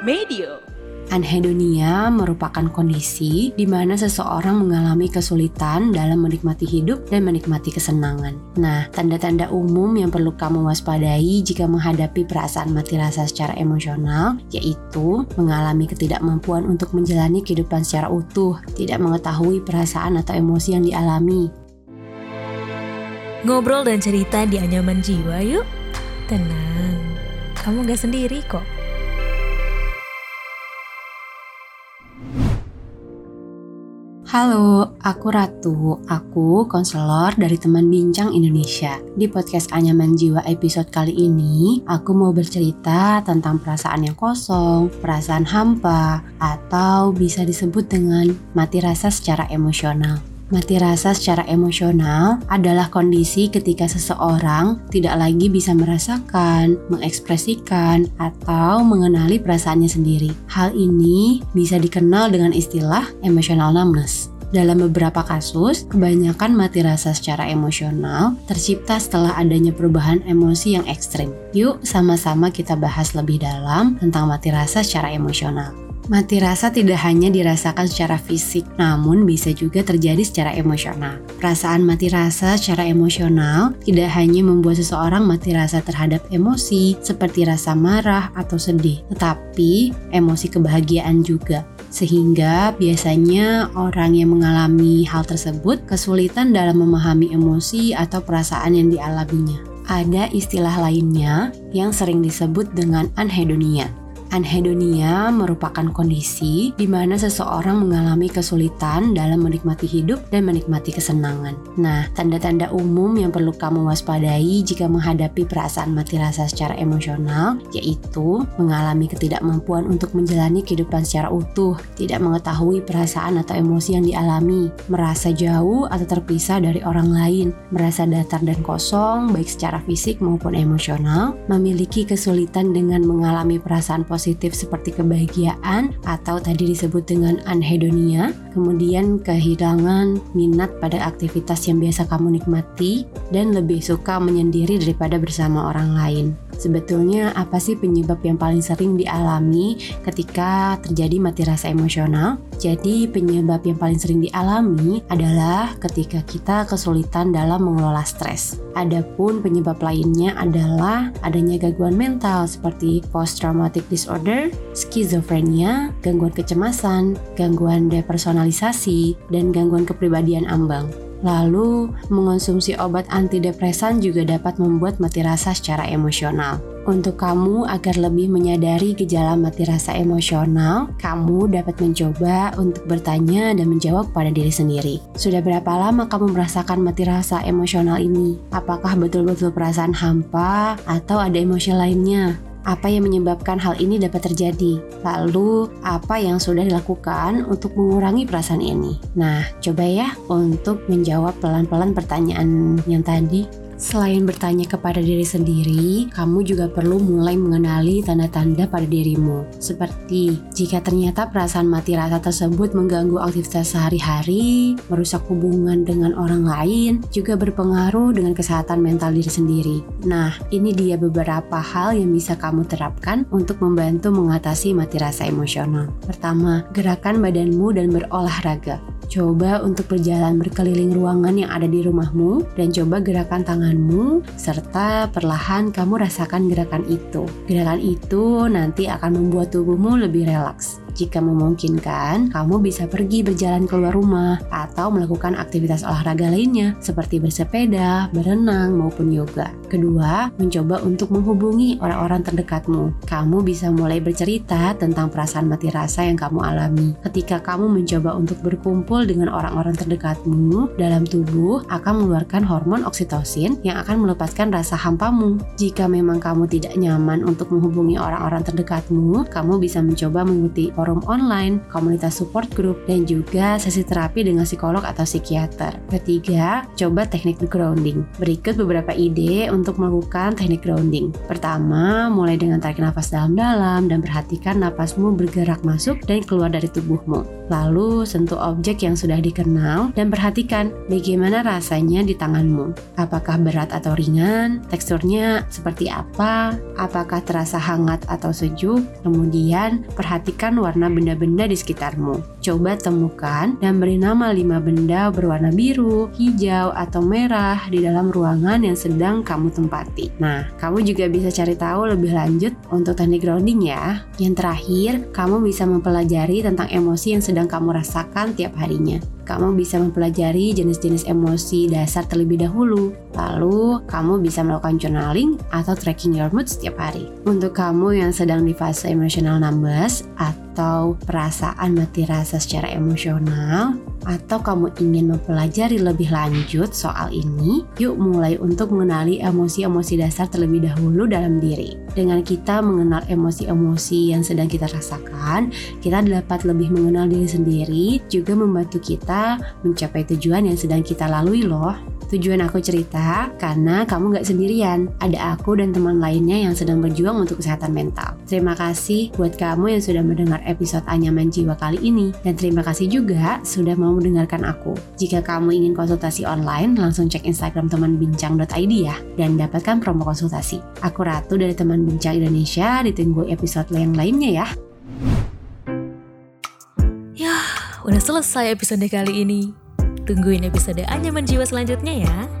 Medio. Anhedonia merupakan kondisi di mana seseorang mengalami kesulitan dalam menikmati hidup dan menikmati kesenangan. Nah, tanda-tanda umum yang perlu kamu waspadai jika menghadapi perasaan mati rasa secara emosional yaitu mengalami ketidakmampuan untuk menjalani kehidupan secara utuh, tidak mengetahui perasaan atau emosi yang dialami. Ngobrol dan cerita di anyaman jiwa yuk. Tenang, kamu gak sendiri kok. Halo, aku Ratu. Aku konselor dari teman bincang Indonesia. Di podcast Anyaman Jiwa episode kali ini, aku mau bercerita tentang perasaan yang kosong, perasaan hampa, atau bisa disebut dengan mati rasa secara emosional. Mati rasa secara emosional adalah kondisi ketika seseorang tidak lagi bisa merasakan, mengekspresikan, atau mengenali perasaannya sendiri. Hal ini bisa dikenal dengan istilah emotional numbness. Dalam beberapa kasus, kebanyakan mati rasa secara emosional tercipta setelah adanya perubahan emosi yang ekstrim. Yuk, sama-sama kita bahas lebih dalam tentang mati rasa secara emosional. Mati rasa tidak hanya dirasakan secara fisik, namun bisa juga terjadi secara emosional. Perasaan mati rasa secara emosional tidak hanya membuat seseorang mati rasa terhadap emosi seperti rasa marah atau sedih, tetapi emosi kebahagiaan juga. Sehingga biasanya orang yang mengalami hal tersebut kesulitan dalam memahami emosi atau perasaan yang dialaminya. Ada istilah lainnya yang sering disebut dengan anhedonia Anhedonia merupakan kondisi di mana seseorang mengalami kesulitan dalam menikmati hidup dan menikmati kesenangan. Nah, tanda-tanda umum yang perlu kamu waspadai jika menghadapi perasaan mati rasa secara emosional yaitu mengalami ketidakmampuan untuk menjalani kehidupan secara utuh, tidak mengetahui perasaan atau emosi yang dialami, merasa jauh atau terpisah dari orang lain, merasa datar dan kosong baik secara fisik maupun emosional, memiliki kesulitan dengan mengalami perasaan positif positif seperti kebahagiaan atau tadi disebut dengan anhedonia, kemudian kehilangan minat pada aktivitas yang biasa kamu nikmati dan lebih suka menyendiri daripada bersama orang lain. Sebetulnya apa sih penyebab yang paling sering dialami ketika terjadi mati rasa emosional? Jadi penyebab yang paling sering dialami adalah ketika kita kesulitan dalam mengelola stres. Adapun penyebab lainnya adalah adanya gangguan mental seperti post traumatic disorder, skizofrenia, gangguan kecemasan, gangguan depersonalisasi, dan gangguan kepribadian ambang. Lalu, mengonsumsi obat antidepresan juga dapat membuat mati rasa secara emosional. Untuk kamu agar lebih menyadari gejala mati rasa emosional, kamu dapat mencoba untuk bertanya dan menjawab pada diri sendiri. Sudah berapa lama kamu merasakan mati rasa emosional ini? Apakah betul-betul perasaan hampa atau ada emosi lainnya? Apa yang menyebabkan hal ini dapat terjadi, lalu apa yang sudah dilakukan untuk mengurangi perasaan ini. Nah, coba ya untuk menjawab pelan-pelan pertanyaan yang tadi. Selain bertanya kepada diri sendiri, kamu juga perlu mulai mengenali tanda-tanda pada dirimu. Seperti jika ternyata perasaan mati rasa tersebut mengganggu aktivitas sehari-hari, merusak hubungan dengan orang lain, juga berpengaruh dengan kesehatan mental diri sendiri. Nah, ini dia beberapa hal yang bisa kamu terapkan untuk membantu mengatasi mati rasa emosional. Pertama, gerakan badanmu dan berolahraga. Coba untuk berjalan berkeliling ruangan yang ada di rumahmu dan coba gerakan tanganmu serta perlahan kamu rasakan gerakan itu. Gerakan itu nanti akan membuat tubuhmu lebih relaks. Jika memungkinkan, kamu bisa pergi berjalan keluar rumah atau melakukan aktivitas olahraga lainnya seperti bersepeda, berenang, maupun yoga. Kedua, mencoba untuk menghubungi orang-orang terdekatmu. Kamu bisa mulai bercerita tentang perasaan mati rasa yang kamu alami. Ketika kamu mencoba untuk berkumpul dengan orang-orang terdekatmu, dalam tubuh akan mengeluarkan hormon oksitosin yang akan melepaskan rasa hampamu. Jika memang kamu tidak nyaman untuk menghubungi orang-orang terdekatmu, kamu bisa mencoba mengikuti forum online, komunitas support group, dan juga sesi terapi dengan psikolog atau psikiater. Ketiga, coba teknik grounding. Berikut beberapa ide untuk melakukan teknik grounding. Pertama, mulai dengan tarik nafas dalam-dalam dan perhatikan nafasmu bergerak masuk dan keluar dari tubuhmu. Lalu sentuh objek yang sudah dikenal dan perhatikan bagaimana rasanya di tanganmu. Apakah berat atau ringan? Teksturnya seperti apa? Apakah terasa hangat atau sejuk? Kemudian perhatikan warna benda-benda di sekitarmu. Coba temukan dan beri nama lima benda berwarna biru, hijau, atau merah di dalam ruangan yang sedang kamu tempati. Nah, kamu juga bisa cari tahu lebih lanjut untuk teknik grounding ya. Yang terakhir, kamu bisa mempelajari tentang emosi yang sedang kamu rasakan tiap harinya. Kamu bisa mempelajari jenis-jenis emosi dasar terlebih dahulu. Lalu, kamu bisa melakukan journaling atau tracking your mood setiap hari. Untuk kamu yang sedang di fase emotional numbness atau perasaan mati rasa secara emosional, atau kamu ingin mempelajari lebih lanjut soal ini, yuk mulai untuk mengenali emosi-emosi dasar terlebih dahulu dalam diri. Dengan kita mengenal emosi-emosi yang sedang kita rasakan, kita dapat lebih mengenal diri sendiri, juga membantu kita mencapai tujuan yang sedang kita lalui loh. Tujuan aku cerita karena kamu gak sendirian. Ada aku dan teman lainnya yang sedang berjuang untuk kesehatan mental. Terima kasih buat kamu yang sudah mendengar episode Anyaman Jiwa kali ini. Dan terima kasih juga sudah mau mendengarkan aku. Jika kamu ingin konsultasi online, langsung cek Instagram temanbincang.id ya. Dan dapatkan promo konsultasi. Aku Ratu dari Teman Bincang Indonesia. Ditunggu episode yang lainnya ya. Ya, udah selesai episode kali ini. Tungguin episode Anyaman Jiwa selanjutnya ya.